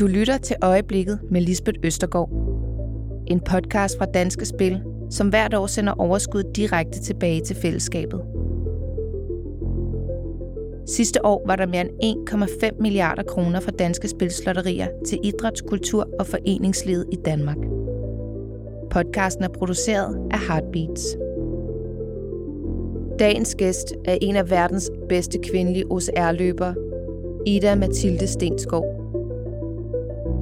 Du lytter til Øjeblikket med Lisbeth Østergaard. En podcast fra Danske Spil, som hvert år sender overskud direkte tilbage til fællesskabet. Sidste år var der mere end 1,5 milliarder kroner fra Danske Spilslotterier til idræts-, kultur- og foreningslivet i Danmark. Podcasten er produceret af Heartbeats. Dagens gæst er en af verdens bedste kvindelige OCR-løbere, Ida Mathilde Stenskov.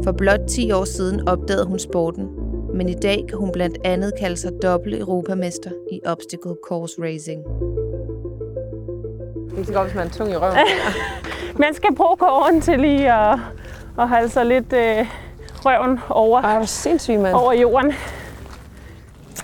For blot 10 år siden opdagede hun sporten, men i dag kan hun blandt andet kalde sig dobbelt europamester i obstacle course racing. Det kan godt, hvis man er tung i røven. Man skal bruge kåren til lige at, at holde sig lidt øh, røven over, Ej, hvor sindssygt, mand. over jorden.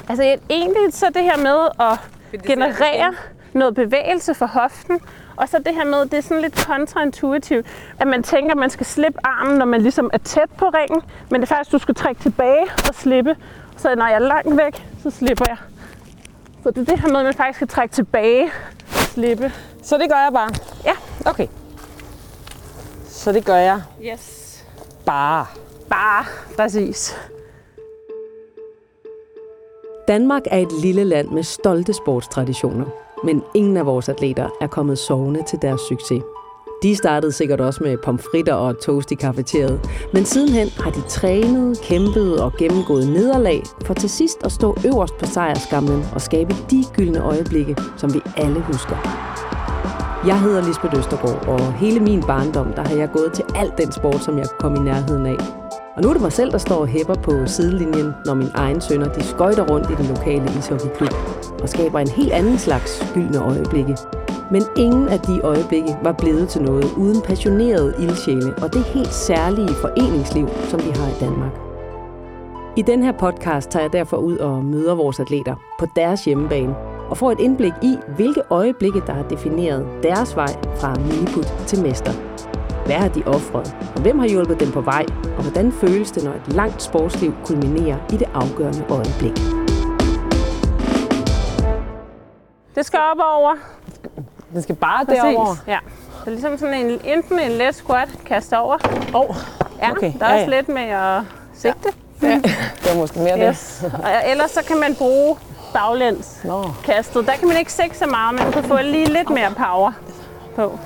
Altså egentlig så det her med at generere noget bevægelse for hoften, og så det her med, det er sådan lidt kontraintuitivt, at man tænker, at man skal slippe armen, når man ligesom er tæt på ringen, men det er faktisk, du skal trække tilbage og slippe. Så når jeg er langt væk, så slipper jeg. Så det er det her med, at man faktisk skal trække tilbage og slippe. Så det gør jeg bare. Ja. Okay. Så det gør jeg Yes. bare. Bare, præcis. Danmark er et lille land med stolte sportstraditioner, men ingen af vores atleter er kommet sovende til deres succes. De startede sikkert også med pomfritter og toast i kafeteriet, men sidenhen har de trænet, kæmpet og gennemgået nederlag for til sidst at stå øverst på sejrskamlen og skabe de gyldne øjeblikke, som vi alle husker. Jeg hedder Lisbeth Østergaard, og hele min barndom, der har jeg gået til alt den sport, som jeg kom i nærheden af. Og nu er det mig selv, der står og hæpper på sidelinjen, når min egen sønner de skøjter rundt i den lokale ishockeyklub og skaber en helt anden slags gyldne øjeblikke. Men ingen af de øjeblikke var blevet til noget uden passionerede ildsjæle og det helt særlige foreningsliv, som vi har i Danmark. I den her podcast tager jeg derfor ud og møder vores atleter på deres hjemmebane og får et indblik i, hvilke øjeblikke, der har defineret deres vej fra miniput til mester. Hvad har de offret, og hvem har hjulpet dem på vej, og hvordan føles det, når et langt sportsliv kulminerer i det afgørende øjeblik? Det skal op over. Den skal bare derover. Ja. Så ligesom sådan en, enten en let squat, kaste over. Oh, Ja, Okay, der er ja, også ja. lidt med at sigte. ja. Det var måske mere Yes. Og ellers så kan man bruge baglæns det. Nå. kastet. Der kan man ikke sigte så meget, men du kan få lige lidt mere power på.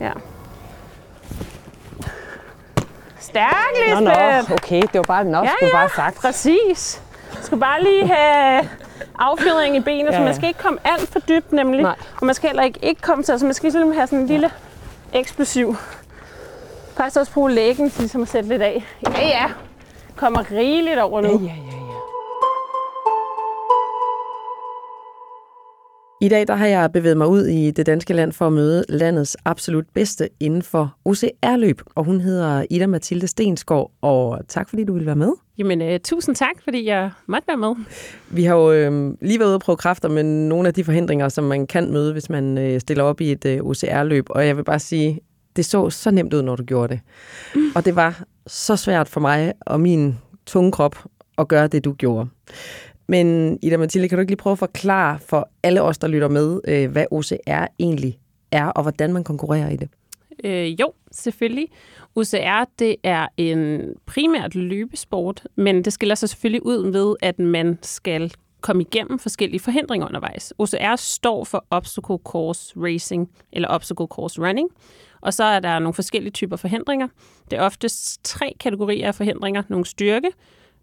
Ja. Stærk, Nå, nå, Lisbeth! okay, det var bare nok, Ja, skulle ja. bare sagt. Præcis. Du skal bare lige have affjedring i benet, ja, så Ja, man ja. skal ikke komme alt for dybt nemlig. Nej. Og man skal heller ikke, ikke komme til, altså man skal ligesom have sådan en lille eksplosiv. Faktisk også bruge lægen til ligesom at sætte lidt af. Ja, ja. Kommer rigeligt over nu. Ja, ja, ja, I dag der har jeg bevæget mig ud i det danske land for at møde landets absolut bedste inden for OCR-løb, og hun hedder Ida Mathilde Stensgaard, og tak fordi du ville være med. Jamen, øh, tusind tak, fordi jeg måtte være med. Vi har jo øh, lige været ude og prøve kræfter med nogle af de forhindringer, som man kan møde, hvis man øh, stiller op i et øh, OCR-løb, og jeg vil bare sige, det så så nemt ud, når du gjorde det. Mm. Og det var så svært for mig og min tunge krop at gøre det, du gjorde. Men Ida Mathilde, kan du ikke lige prøve at forklare for alle os, der lytter med, øh, hvad OCR egentlig er, og hvordan man konkurrerer i det? Øh, jo, selvfølgelig. OCR, det er en primært løbesport, men det skiller sig selvfølgelig ud ved, at man skal komme igennem forskellige forhindringer undervejs. OCR står for Obstacle Course Racing, eller Obstacle Course Running, og så er der nogle forskellige typer forhindringer. Det er oftest tre kategorier af forhindringer. Nogle styrke,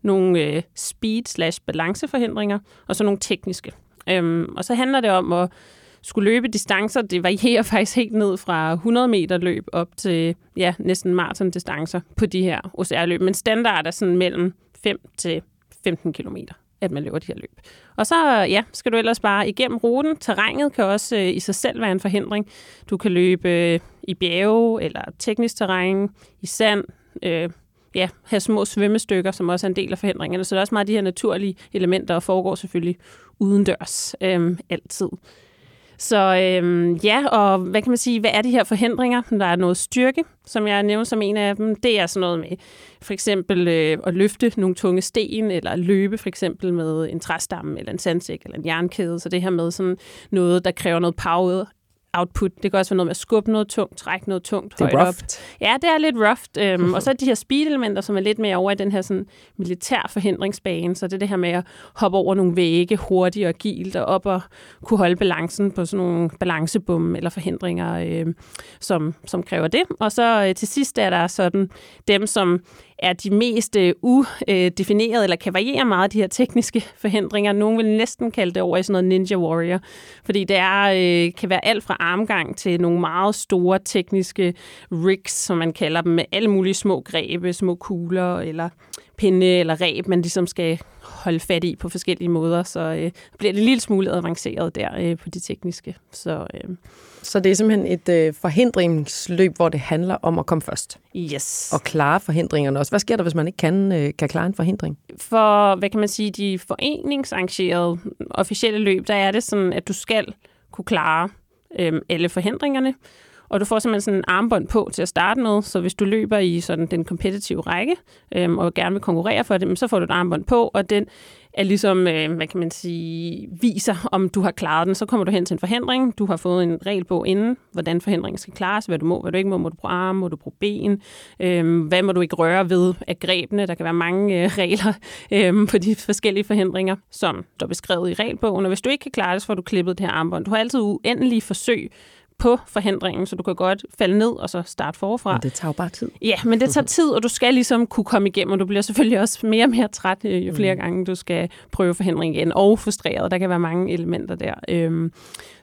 nogle øh, speed slash balanceforhindringer, og så nogle tekniske. Øhm, og så handler det om at skulle løbe distancer. Det varierer faktisk helt ned fra 100 meter løb op til ja, næsten maratondistancer på de her OCR-løb. Men standard er sådan mellem 5 til 15 kilometer at man løber de her løb. Og så ja, skal du ellers bare igennem ruten. Terrænet kan også øh, i sig selv være en forhindring. Du kan løbe øh, i bjerge eller teknisk terræn, i sand, øh, ja, have små svømmestykker, som også er en del af forhindringerne. Så der er også meget af de her naturlige elementer, og foregår selvfølgelig udendørs øhm, altid. Så øhm, ja, og hvad kan man sige, hvad er de her forhindringer? Der er noget styrke, som jeg nævner som en af dem. Det er sådan noget med for eksempel øh, at løfte nogle tunge sten, eller løbe for eksempel med en træstamme, eller en sandsæk, eller en jernkæde. Så det her med sådan noget, der kræver noget power output. Det kan også være noget med at skubbe noget tungt, trække noget tungt Det er højt op. rough. Ja, det er lidt rough. Øhm, og så er de her speed-elementer, som er lidt mere over i den her sådan, militær forhindringsbane. Så det er det her med at hoppe over nogle vægge hurtigt og agilt og op og kunne holde balancen på sådan nogle balancebum eller forhindringer, øh, som, som kræver det. Og så øh, til sidst er der sådan dem, som er de mest øh, udefinerede, eller kan variere meget, de her tekniske forhindringer. Nogle vil næsten kalde det over i sådan noget Ninja Warrior, fordi det er, øh, kan være alt fra armgang til nogle meget store tekniske rigs, som man kalder dem, med alle mulige små grebe, små kugler eller pinde eller reb, man ligesom skal holde fat i på forskellige måder, så øh, bliver det en lille smule avanceret der øh, på de tekniske. Så øh, så det er simpelthen et øh, forhindringsløb, hvor det handler om at komme først. yes. Og klare forhindringerne også. Hvad sker der, hvis man ikke kan, øh, kan klare en forhindring? For, hvad kan man sige, de foreningsarrangerede officielle løb, der er det sådan, at du skal kunne klare øhm, alle forhindringerne. Og du får simpelthen sådan en armbånd på til at starte med, så hvis du løber i sådan den kompetitive række, øhm, og gerne vil konkurrere for det, så får du et armbånd på, og den er ligesom, øh, hvad kan man sige, viser, om du har klaret den. Så kommer du hen til en forhindring. Du har fået en regelbog inden, hvordan forhindringen skal klares, hvad du må, hvad du ikke må. Må du bruge arme, må du bruge ben? øh, hvad må du ikke røre ved af grebene? Der kan være mange øh, regler øh, på de forskellige forhindringer, som der er beskrevet i regelbogen. Og hvis du ikke kan klare det, så får du klippet det her armbånd. Du har altid uendelige forsøg på forhindringen, så du kan godt falde ned og så starte forfra. Men det tager jo bare tid. Ja, men det tager tid, og du skal ligesom kunne komme igennem, og du bliver selvfølgelig også mere og mere træt, øh, jo flere gange du skal prøve forhindring igen, og frustreret. Der kan være mange elementer der. Øhm,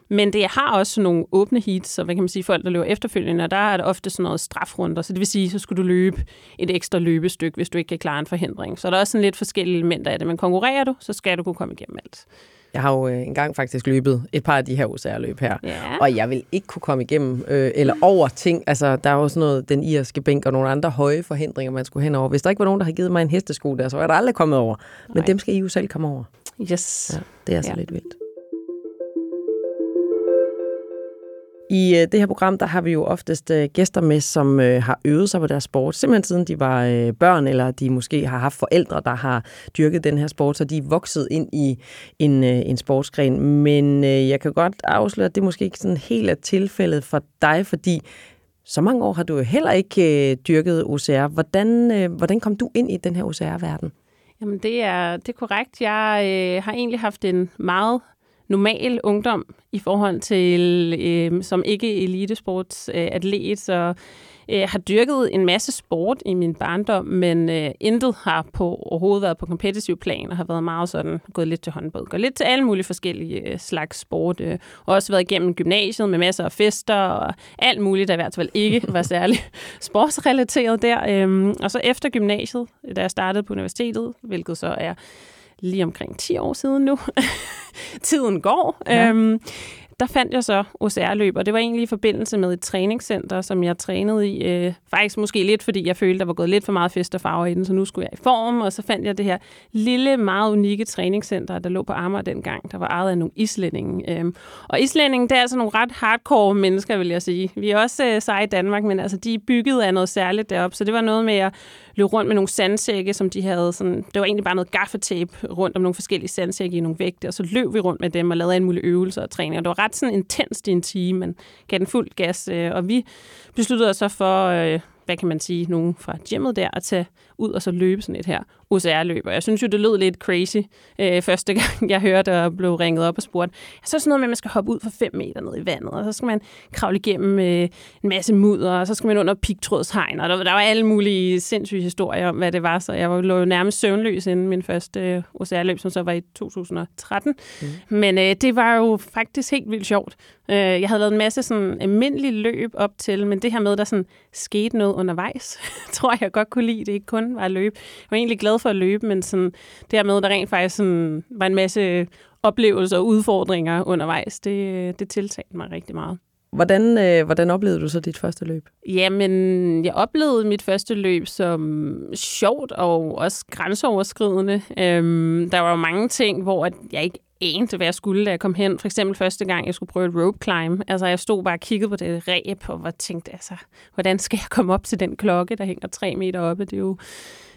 men det har også nogle åbne heats, så hvad kan man sige, folk, der løber efterfølgende, og der er der ofte sådan noget strafrunder, så det vil sige, så skulle du løbe et ekstra løbestykke, hvis du ikke kan klare en forhindring. Så der er også sådan lidt forskellige elementer af det, men konkurrerer du, så skal du kunne komme igennem alt. Jeg har jo øh, engang faktisk løbet et par af de her OCR-løb her. Ja. Og jeg vil ikke kunne komme igennem øh, eller over ting. Altså, der er jo sådan noget, den irske bænk og nogle andre høje forhindringer, man skulle hen over. Hvis der ikke var nogen, der havde givet mig en hestesko der, så var jeg der aldrig kommet over. Men Nej. dem skal I jo selv komme over. Yes. Ja, det er så Ja. lidt vildt. I øh, det her program, der har vi jo oftest øh, gæster med, som øh, har øvet sig på deres sport, simpelthen siden de var øh, børn, eller de måske har haft forældre, der har dyrket den her sport, så de er vokset ind i en, øh, en sportsgren. Men øh, jeg kan godt afsløre, at det måske ikke sådan helt er tilfældet for dig, fordi så mange år har du jo heller ikke øh, dyrket OCR. Hvordan, øh, hvordan kom du ind i den her OCR-verden? Jamen, det er, det er korrekt. Jeg øh, har egentlig haft en meget normal ungdom i forhold til øh, som ikke elitesportsatlet, øh, så øh, har dyrket en masse sport i min barndom, men øh, intet har på overhovedet været på kompetitiv plan, og har været meget sådan, gået lidt til håndbold, gået lidt til alle mulige forskellige øh, slags sport, øh, og også været igennem gymnasiet med masser af fester, og alt muligt, der i hvert fald ikke var særlig sportsrelateret der. Øh, og så efter gymnasiet, da jeg startede på universitetet, hvilket så er lige omkring 10 år siden nu. Tiden går. Ja. Øhm, der fandt jeg så OCR-løb, og det var egentlig i forbindelse med et træningscenter, som jeg trænede i. Øh, faktisk måske lidt, fordi jeg følte, der var gået lidt for meget fest og farver i den, så nu skulle jeg i form, og så fandt jeg det her lille, meget unikke træningscenter, der lå på Amager dengang, der var ejet af nogle islændinge. Øhm, og islændinge, det er altså nogle ret hardcore mennesker, vil jeg sige. Vi er også øh, seje i Danmark, men altså, de er bygget af noget særligt deroppe, så det var noget med at løb rundt med nogle sandsække, som de havde sådan, det var egentlig bare noget gaffetape rundt om nogle forskellige sandsække i nogle vægte, og så løb vi rundt med dem og lavede en mulig øvelser og træning. Og det var ret sådan intenst i en time, men gav den fuld gas, øh, og vi besluttede os så for, øh, hvad kan man sige, nogen fra gymmet der, at tage ud og så løbe sådan et her OCR-løb. Og jeg synes jo, det lød lidt crazy øh, første gang, jeg hørte og blev ringet op og spurgt. Så er sådan noget med, at man skal hoppe ud for 5 meter ned i vandet, og så skal man kravle igennem øh, en masse mudder, og så skal man under pigtrådshegn, og der, der var alle mulige sindssyge historier om, hvad det var, så jeg var- lå jo nærmest søvnløs inden min første øh, OCR-løb, som så var i 2013. Mm. Men øh, det var jo faktisk helt vildt sjovt. Øh, jeg havde lavet en masse sådan almindelige løb op til, men det her med, der sådan skete noget undervejs, tror jeg godt kunne lide. Det ikke kun var at løbe. Jeg var egentlig glad for at løbe, men sådan, det her med, der rent faktisk sådan, var en masse oplevelser og udfordringer undervejs, det, det tiltalte mig rigtig meget. Hvordan, øh, hvordan oplevede du så dit første løb? Jamen, jeg oplevede mit første løb som sjovt og også grænseoverskridende. Øhm, der var jo mange ting, hvor at jeg ikke anede, hvad jeg skulle, da jeg kom hen. For eksempel første gang, jeg skulle prøve et rope climb. Altså, jeg stod bare og kiggede på det ræb og var tænkte, altså, hvordan skal jeg komme op til den klokke, der hænger tre meter oppe? Det er jo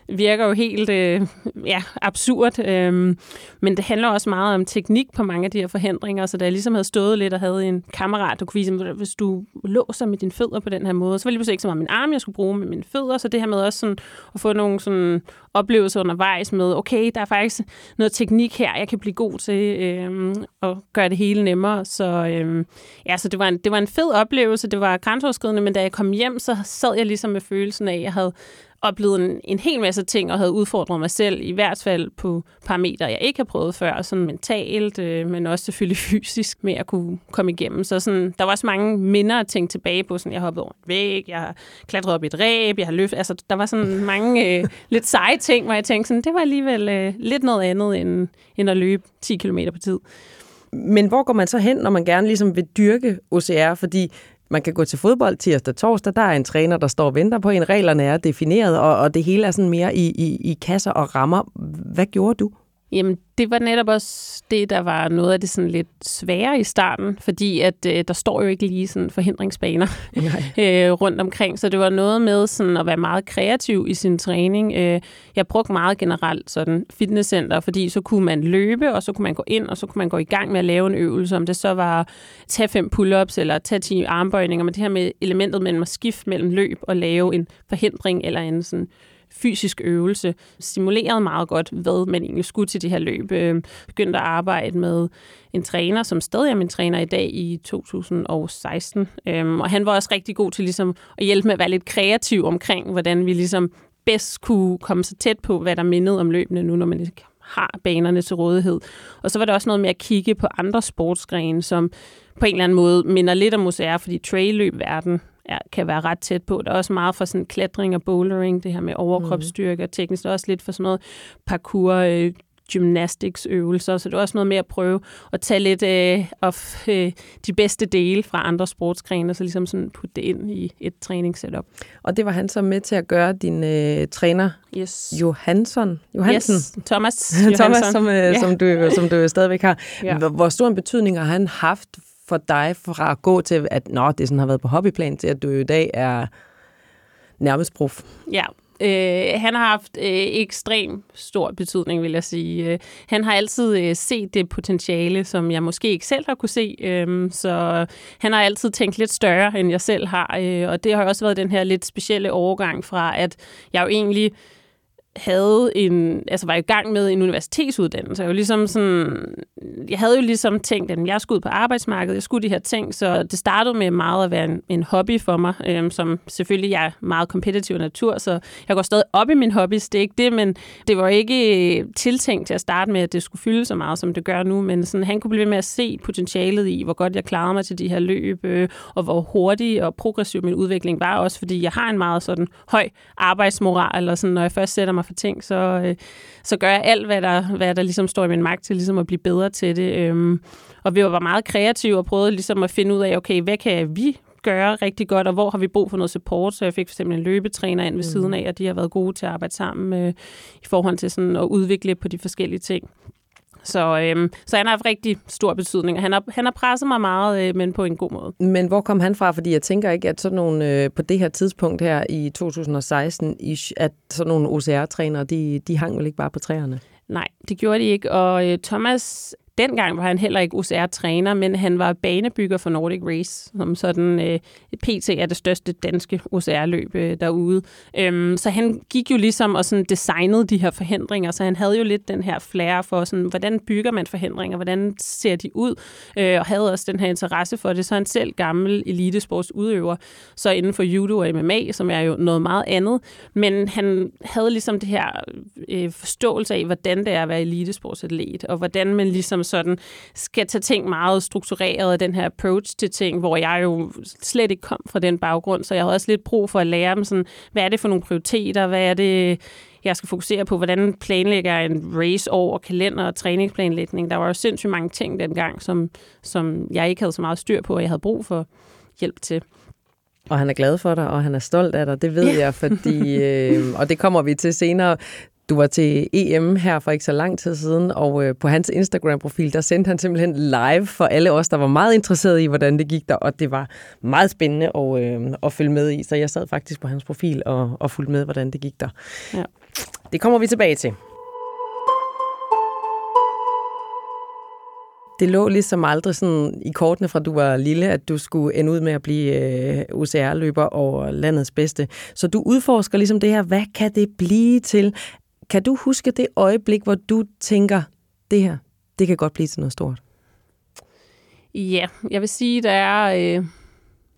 virker jo helt øh, ja, absurd. Øh, men det handler også meget om teknik på mange af de her forhindringer. Så da jeg ligesom havde stået lidt og havde en kammerat, der kunne vise, at hvis du låser med dine fødder på den her måde, så var det lige pludselig ikke så meget min arm, jeg skulle bruge med mine fødder. Så det her med også sådan at få nogle sådan oplevelser undervejs med, okay, der er faktisk noget teknik her, jeg kan blive god til øh, at gøre det hele nemmere. Så, øh, ja, så det, var en, det var en fed oplevelse, det var grænseoverskridende, men da jeg kom hjem, så sad jeg ligesom med følelsen af, at jeg havde oplevet en, en hel masse ting og havde udfordret mig selv, i hvert fald på parametre, jeg ikke har prøvet før, sådan mentalt, øh, men også selvfølgelig fysisk, med at kunne komme igennem. Så sådan, der var også mange minder at tænke tilbage på. Sådan, jeg hoppet over en væg, jeg har klatret op i et ræb, jeg har løftet. Altså, der var sådan mange øh, lidt seje ting, hvor jeg tænkte, sådan, det var alligevel øh, lidt noget andet, end, end at løbe 10 km på tid. Men hvor går man så hen, når man gerne ligesom vil dyrke OCR? Fordi man kan gå til fodbold tirsdag og torsdag, der er en træner, der står og venter på en. Reglerne er defineret, og, og det hele er sådan mere i, i, i kasser og rammer. Hvad gjorde du? Jamen, det var netop også det, der var noget af det sådan lidt svære i starten, fordi at øh, der står jo ikke lige sådan forhindringsbaner øh, rundt omkring, så det var noget med sådan at være meget kreativ i sin træning. Øh, jeg brugte meget generelt sådan fitnesscenter, fordi så kunne man løbe, og så kunne man gå ind, og så kunne man gå i gang med at lave en øvelse, om det så var tage fem pull-ups eller tage 10 armbøjninger, men det her med elementet mellem at skifte mellem løb og lave en forhindring eller en sådan fysisk øvelse, simulerede meget godt, hvad man egentlig skulle til det her løb. Øh, begyndte at arbejde med en træner, som stadig er min træner i dag i 2016. Øhm, og han var også rigtig god til ligesom at hjælpe med at være lidt kreativ omkring, hvordan vi ligesom bedst kunne komme så tæt på, hvad der mindede om løbende nu, når man ikke har banerne til rådighed. Og så var det også noget med at kigge på andre sportsgrene, som på en eller anden måde minder lidt om OCR, fordi verden ja, kan være ret tæt på. Der er også meget for sådan klatring og bouldering, det her med overkropsstyrke og teknisk. Der er også lidt for sådan noget parkour, øh, gymnastics øvelser, så det er også noget med at prøve at tage lidt øh, of øh, de bedste dele fra andre sportsgrene, og så ligesom sådan putte det ind i et træningssetup. Og det var han så med til at gøre, din øh, træner yes. Johansson. Johansen. Yes, Thomas. Thomas, som, øh, Ja. som, du, som du stadigvæk har. Ja. Hvor stor en betydning har han haft for dig fra at gå til, at nå, det sådan har været på hobbyplan, til at du i dag er nærmest prof? Ja, øh, han har haft øh, ekstrem stor betydning, vil jeg sige. Øh, han har altid øh, set det potentiale, som jeg måske ikke selv har kunne se, øh, så han har altid tænkt lidt større, end jeg selv har, øh, og det har også været den her lidt specielle overgang fra, at jeg jo egentlig havde en, altså var i gang med en universitetsuddannelse. Jeg, var ligesom sådan, jeg havde jo ligesom tænkt, at jeg skulle ud på arbejdsmarkedet, jeg skulle de her ting, så det startede med meget at være en, en hobby for mig, øhm, som selvfølgelig jeg er meget kompetitiv natur, så jeg går stadig op i min hobby, det er ikke det, men det var ikke øh, tiltænkt til at starte med, at det skulle fylde så meget, som det gør nu, men sådan, han kunne blive ved med at se potentialet i, hvor godt jeg klarede mig til de her løb, øh, og hvor hurtig og progressiv min udvikling var, også fordi jeg har en meget sådan høj arbejdsmoral, eller sådan, når jeg først sætter mig for ting, så, øh, så gør jeg alt, hvad der, hvad der ligesom står i min magt til ligesom at blive bedre til det. Øhm, og vi var meget kreative og prøvede ligesom at finde ud af, okay, hvad kan vi gøre rigtig godt, og hvor har vi brug for noget support, så jeg fik eksempel en løbetræner ind ved mm. siden af, og de har været gode til at arbejde sammen øh, i forhold til sådan at udvikle på de forskellige ting. Så, øhm, så han har haft rigtig stor betydning, og han har, han har presset mig meget, øh, men på en god måde. Men hvor kom han fra? Fordi jeg tænker ikke, at sådan nogle, øh, på det her tidspunkt her i 2016, ish, at sådan nogle OCR-trænere, de, de hang vel ikke bare på træerne? Nej, det gjorde de ikke, og øh, Thomas dengang var han heller ikke OCR-træner, men han var banebygger for Nordic Race, som sådan øh, PT er det største danske OCR-løb øh, derude. Øhm, så han gik jo ligesom og sådan designede de her forhindringer, så han havde jo lidt den her flair for, sådan, hvordan bygger man forhindringer, hvordan ser de ud, øh, og havde også den her interesse for det. Så han selv gammel elitesportsudøver, så inden for judo og MMA, som er jo noget meget andet, men han havde ligesom det her øh, forståelse af, hvordan det er at være elitesportsatlet, og hvordan man ligesom sådan skal tage ting meget struktureret den her approach til ting, hvor jeg jo slet ikke kom fra den baggrund, så jeg havde også lidt brug for at lære dem sådan, hvad er det for nogle prioriteter, hvad er det, jeg skal fokusere på, hvordan planlægger jeg en race over kalender og træningsplanlægning. Der var jo sindssygt mange ting dengang, som, som jeg ikke havde så meget styr på, og jeg havde brug for hjælp til. Og han er glad for dig, og han er stolt af dig, det ved ja. jeg, fordi, øh, og det kommer vi til senere. Du var til EM her for ikke så lang tid siden, og øh, på hans Instagram-profil, der sendte han simpelthen live for alle os, der var meget interesserede i, hvordan det gik der, og det var meget spændende at, øh, at følge med i, så jeg sad faktisk på hans profil og, og fulgte med, hvordan det gik der. Ja. Det kommer vi tilbage til. Det lå ligesom aldrig sådan i kortene fra du var lille, at du skulle ende ud med at blive øh, UCR-løber over landets bedste. Så du udforsker ligesom det her, hvad kan det blive til? Kan du huske det øjeblik, hvor du tænker, det her, det kan godt blive til noget stort? Ja, jeg vil sige, der er øh,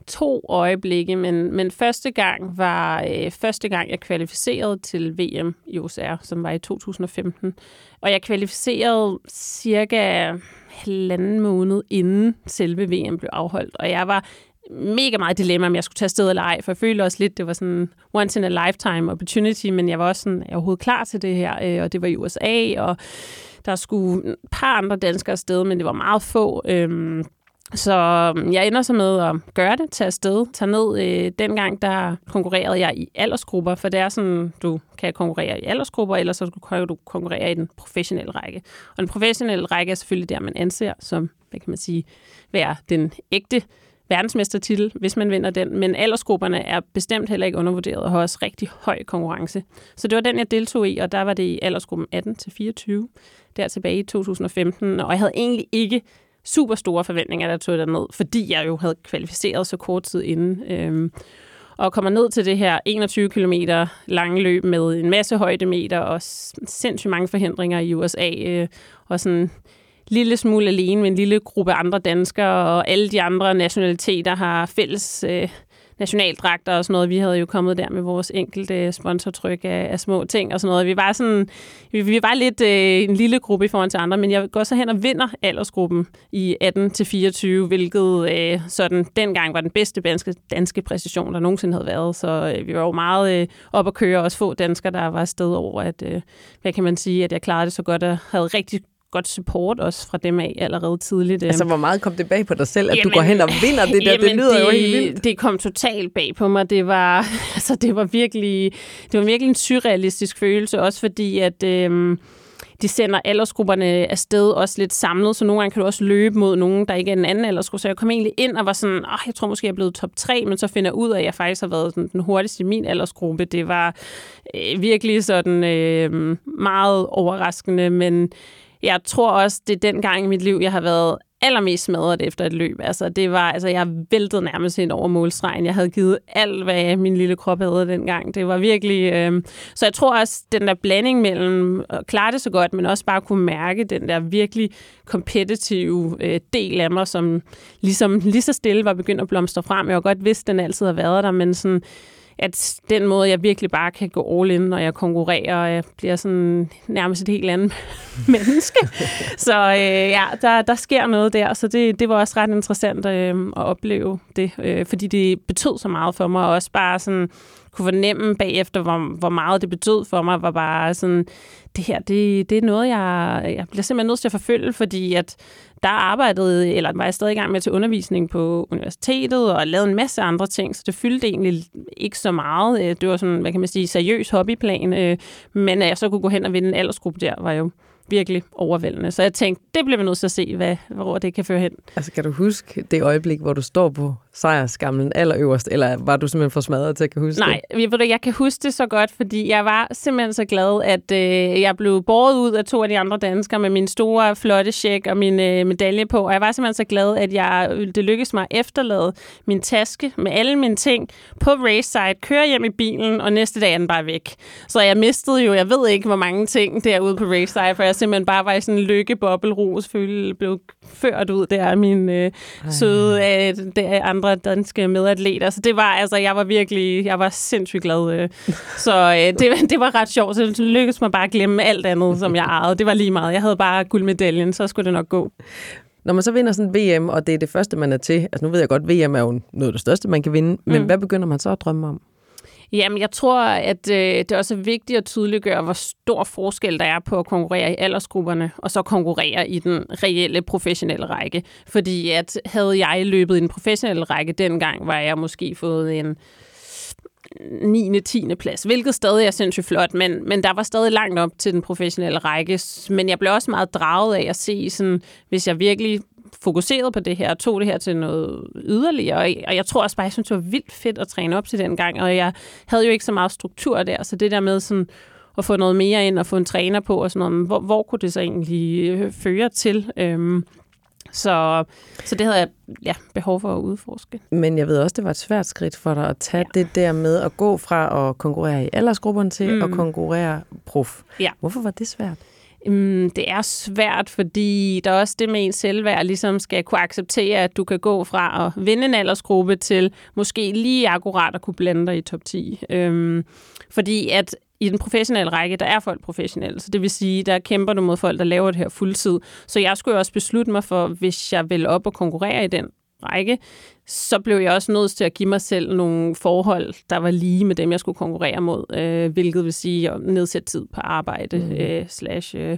to øjeblikke, men, men første gang var øh, første gang, jeg kvalificerede til VM i OCR, som var i 2015. Og jeg kvalificerede cirka halvanden måned inden selve VM blev afholdt. Og jeg var mega meget dilemma, om jeg skulle tage afsted eller ej, for jeg følte også lidt, det var sådan once in a lifetime opportunity, men jeg var også sådan, jeg overhovedet klar til det her, øh, og det var i USA, og der skulle et par andre danskere afsted, men det var meget få. Øhm, så øhm, jeg ender så med at gøre det, tage afsted, tage ned. Øh, dengang der konkurrerede jeg i aldersgrupper, for det er sådan, du kan konkurrere i aldersgrupper, eller så kan du konkurrere i den professionelle række. Og den professionelle række er selvfølgelig der, man anser som, hvad kan man sige, være den ægte verdensmestertitel, hvis man vinder den. Men aldersgrupperne er bestemt heller ikke undervurderet og har også rigtig høj konkurrence. Så det var den, jeg deltog i, og der var det i aldersgruppen 18-24, der tilbage i 2015. Og jeg havde egentlig ikke super store forventninger, der tog ned, fordi jeg jo havde kvalificeret så kort tid inden. Øhm, og kommer ned til det her 21 km lange løb med en masse højdemeter og sindssygt mange forhindringer i USA. Øh, og sådan lille smule alene med en lille gruppe andre danskere, og alle de andre nationaliteter har fælles øh, nationaldragter og sådan noget. Vi havde jo kommet der med vores enkelte sponsortryk af, af små ting og sådan noget. Vi var, sådan, vi, vi var lidt øh, en lille gruppe i forhold til andre, men jeg går så hen og vinder aldersgruppen i 18-24, hvilket øh, sådan dengang var den bedste danske, danske præcision, der nogensinde havde været. Så øh, vi var jo meget øh, op at køre, også få danskere, der var afsted over, at, øh, hvad kan man sige, at jeg klarede det så godt og havde rigtig godt support også fra dem af allerede tidligt. Altså, hvor meget kom det bag på dig selv, at jamen, du går hen og vinder det der? det lyder det, jo helt vildt. Det kom totalt bag på mig. Det var, altså, det var, virkelig, det var virkelig en surrealistisk følelse, også fordi, at... Øhm, de sender aldersgrupperne afsted også lidt samlet, så nogle gange kan du også løbe mod nogen, der ikke er en anden aldersgruppe. Så jeg kom egentlig ind og var sådan, oh, jeg tror måske, jeg er blevet top 3, men så finder jeg ud af, at jeg faktisk har været den hurtigste i min aldersgruppe. Det var øh, virkelig sådan øh, meget overraskende, men jeg tror også, det er den gang i mit liv, jeg har været allermest smadret efter et løb. Altså, det var, altså, jeg væltede nærmest ind over målstregen. Jeg havde givet alt, hvad min lille krop havde dengang. Det var virkelig... Øh... Så jeg tror også, den der blanding mellem at klare det så godt, men også bare kunne mærke den der virkelig kompetitive øh, del af mig, som ligesom lige så stille var begyndt at blomstre frem. Jeg har godt vidst, den altid har været der, men sådan at den måde, jeg virkelig bare kan gå all in, når jeg konkurrerer, og jeg bliver sådan nærmest et helt andet menneske. Så øh, ja, der, der sker noget der, så det, det var også ret interessant øh, at opleve det, øh, fordi det betød så meget for mig, og også bare sådan kunne fornemme bagefter, hvor, hvor meget det betød for mig, var bare sådan, det her, det, det er noget, jeg, jeg bliver simpelthen nødt til at forfølge, fordi at der arbejdede, eller var jeg stadig i gang med til undervisning på universitetet, og lavede en masse andre ting, så det fyldte egentlig ikke så meget. Øh, det var sådan, hvad kan man sige, seriøs hobbyplan, øh, men at jeg så kunne gå hen og vinde en aldersgruppe der, var jo virkelig overvældende. Så jeg tænkte, det bliver vi nødt til at se, hvad, hvor det kan føre hen. Altså kan du huske det øjeblik, hvor du står på sejrskamlen allerøverst, eller var du simpelthen for smadret til at kan huske Nej, det? Nej, jeg kan huske det så godt, fordi jeg var simpelthen så glad, at øh, jeg blev båret ud af to af de andre danskere med min store, flotte check og min øh, medalje på, og jeg var simpelthen så glad, at jeg, det lykkedes mig at efterlade min taske med alle mine ting på race køre hjem i bilen, og næste dag er den bare væk. Så jeg mistede jo, jeg ved ikke, hvor mange ting derude på race for jeg simpelthen bare var i sådan en lykkebobbelros, blev ført ud der af min øh, søde øh, der andre danske medatleter. Så det var, altså, jeg var virkelig, jeg var sindssygt glad. Øh. Så øh, det, det var ret sjovt, så det lykkedes mig bare at glemme alt andet, som jeg ejede. Det var lige meget. Jeg havde bare guldmedaljen, så skulle det nok gå. Når man så vinder sådan VM, og det er det første, man er til, altså nu ved jeg godt, VM er jo noget af det største, man kan vinde, men mm. hvad begynder man så at drømme om? Jamen, jeg tror, at øh, det er også vigtigt at tydeliggøre, hvor stor forskel der er på at konkurrere i aldersgrupperne, og så konkurrere i den reelle professionelle række. Fordi at havde jeg løbet i den professionelle række dengang, var jeg måske fået en 9. 10. plads, hvilket stadig er sindssygt flot, men, men der var stadig langt op til den professionelle række. Men jeg blev også meget draget af at se, sådan, hvis jeg virkelig fokuseret på det her, og tog det her til noget yderligere. Og jeg tror også bare, jeg synes, det var vildt fedt at træne op til den gang, og jeg havde jo ikke så meget struktur der, så det der med sådan at få noget mere ind og få en træner på og sådan noget. Hvor, hvor kunne det så egentlig øh, føre til? Øhm, så, så det havde jeg ja, behov for at udforske. Men jeg ved også, det var et svært skridt for dig at tage ja. det der med at gå fra at konkurrere i aldersgrupperne til mm. at konkurrere prof. Ja. Hvorfor var det svært? Mm, det er svært, fordi der er også det med ens selvværd, ligesom skal kunne acceptere, at du kan gå fra at vinde en aldersgruppe til måske lige akkurat at kunne blande dig i top 10. Øhm, fordi at i den professionelle række, der er folk professionelle, så det vil sige, der kæmper du mod folk, der laver det her fuldtid. Så jeg skulle også beslutte mig for, hvis jeg vil op og konkurrere i den række, så blev jeg også nødt til at give mig selv nogle forhold, der var lige med dem, jeg skulle konkurrere mod, øh, hvilket vil sige at nedsætte tid på arbejde mm. øh, slash øh,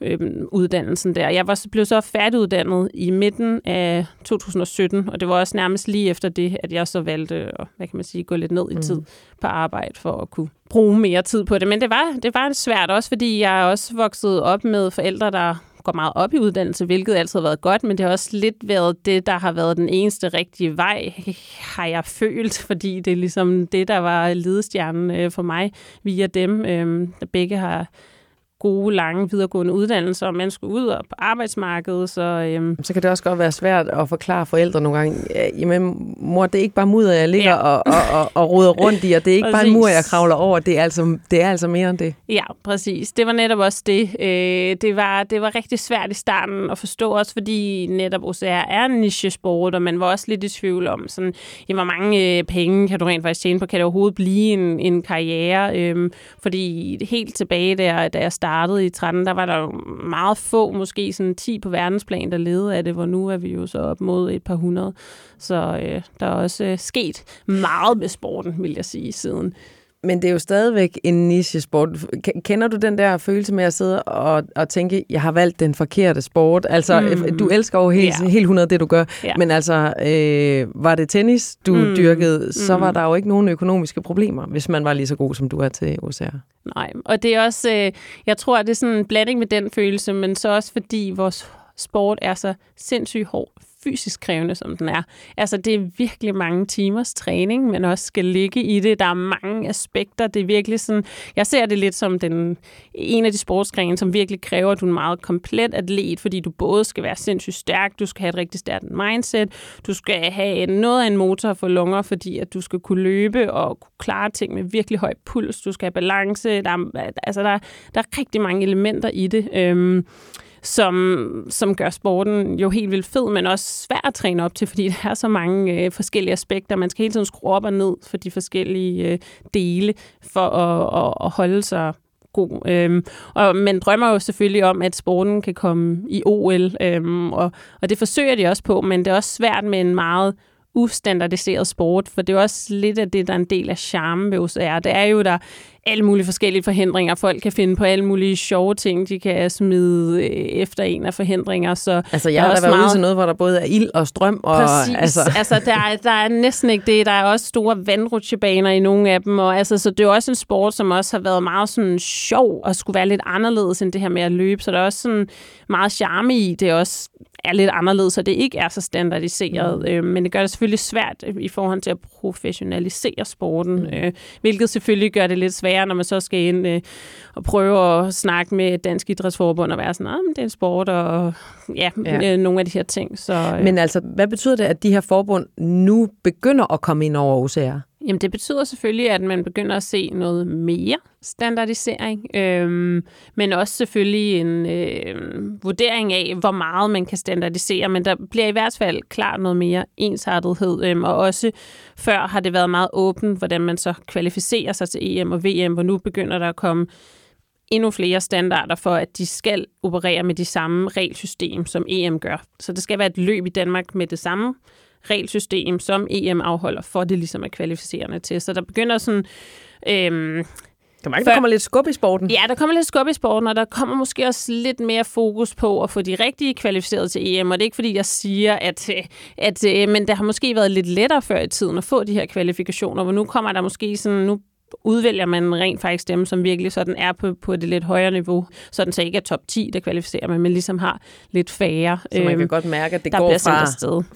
øh, uddannelsen der. Jeg var, blev så færdiguddannet i midten af 2017, og det var også nærmest lige efter det, at jeg så valgte at hvad kan man sige, gå lidt ned i tid mm. på arbejde for at kunne bruge mere tid på det. Men det var, det var svært også, fordi jeg også vokset op med forældre, der går meget op i uddannelse, hvilket altid har været godt, men det har også lidt været det, der har været den eneste rigtige vej, har jeg følt, fordi det er ligesom det, der var ledestjernen øh, for mig via dem, øh, begge har gode, lange videregående uddannelser, og man skulle ud og på arbejdsmarkedet. Så, øhm. så kan det også godt være svært at forklare forældre nogle gange, jamen mor, det er ikke bare mudder, jeg ligger ja. og, og, og, og roder rundt i, og det er ikke præcis. bare en mur, jeg kravler over, det er, altså, det er altså mere end det. Ja, præcis. Det var netop også det. Øh, det, var, det var rigtig svært i starten at forstå, også fordi netop OCR er en niche-sport, og man var også lidt i tvivl om, sådan, ja, hvor mange øh, penge kan du rent faktisk tjene på, kan det overhovedet blive en, en karriere? Øh, fordi helt tilbage der, da jeg startede, startede i 13, der var der jo meget få, måske sådan 10 på verdensplan, der levede af det, hvor nu er vi jo så op mod et par hundrede. Så øh, der er også øh, sket meget med sporten, vil jeg sige, siden. Men det er jo stadigvæk en niche-sport. Kender du den der følelse med at sidde og, og tænke, jeg har valgt den forkerte sport? Altså, mm. du elsker jo helt, yeah. helt 100 det, du gør. Yeah. Men altså, øh, var det tennis, du mm. dyrkede, så mm. var der jo ikke nogen økonomiske problemer, hvis man var lige så god, som du er til OCR. Nej, og det er også, øh, jeg tror, at det er sådan en blanding med den følelse, men så også fordi vores sport er så sindssygt hård fysisk krævende, som den er. Altså, det er virkelig mange timers træning, men også skal ligge i det. Der er mange aspekter. Det er virkelig sådan, jeg ser det lidt som den, en af de sportsgrene, som virkelig kræver, at du er en meget komplet atlet, fordi du både skal være sindssygt stærk, du skal have et rigtig stærkt mindset, du skal have noget af en motor for lunger, fordi at du skal kunne løbe og kunne klare ting med virkelig høj puls, du skal have balance, der er, altså der, der er rigtig mange elementer i det. Øhm, som, som gør sporten jo helt vildt fed, men også svær at træne op til, fordi der er så mange øh, forskellige aspekter. Man skal hele tiden skrue op og ned for de forskellige øh, dele for at, at, at holde sig god. Øhm, og man drømmer jo selvfølgelig om, at sporten kan komme i OL, øhm, og, og det forsøger de også på, men det er også svært med en meget ustandardiseret sport, for det er også lidt af det, der er en del af charmen ved OCR. Det er jo, der alle mulige forskellige forhindringer. Folk kan finde på alle mulige sjove ting, de kan smide øh, efter en af forhindringer. Så altså, jeg har da været meget... ude til noget, hvor der både er ild og strøm. Og, Præcis. Altså, altså der, er, der er næsten ikke det. Der er også store vandrutsjebaner i nogle af dem. Og, altså, så det er også en sport, som også har været meget sådan sjov og skulle være lidt anderledes end det her med at løbe. Så der er også sådan meget charme i. Det er også er lidt anderledes, så det ikke er så standardiseret. Mm. Øh, men det gør det selvfølgelig svært i forhold til at professionalisere sporten, mm. øh, hvilket selvfølgelig gør det lidt sværere, når man så skal ind øh, og prøve at snakke med Dansk Idrætsforbund og være sådan, at det er sport og ja, ja. Øh, nogle af de her ting. Så, øh. Men altså, hvad betyder det, at de her forbund nu begynder at komme ind over OCR? Jamen, det betyder selvfølgelig, at man begynder at se noget mere standardisering, øhm, men også selvfølgelig en øh, vurdering af, hvor meget man kan standardisere, men der bliver i hvert fald klart noget mere ensartethed, øhm, og også før har det været meget åbent, hvordan man så kvalificerer sig til EM og VM, hvor nu begynder der at komme endnu flere standarder for, at de skal operere med de samme regelsystem, som EM gør. Så det skal være et løb i Danmark med det samme regelsystem, som EM afholder, for det ligesom er kvalificerende til. Så der begynder sådan... Øhm, der, man, der kommer lidt skub i sporten. Ja, der kommer lidt skub i sporten, og der kommer måske også lidt mere fokus på at få de rigtige kvalificerede til EM. Og det er ikke fordi, jeg siger, at, at, at men det har måske været lidt lettere før i tiden at få de her kvalifikationer, hvor nu kommer der måske sådan, nu udvælger man rent faktisk dem, som virkelig sådan er på, på det lidt højere niveau, sådan så ikke er top 10, der kvalificerer man, men ligesom har lidt færre. Så man kan øhm, godt mærke, at det går fra,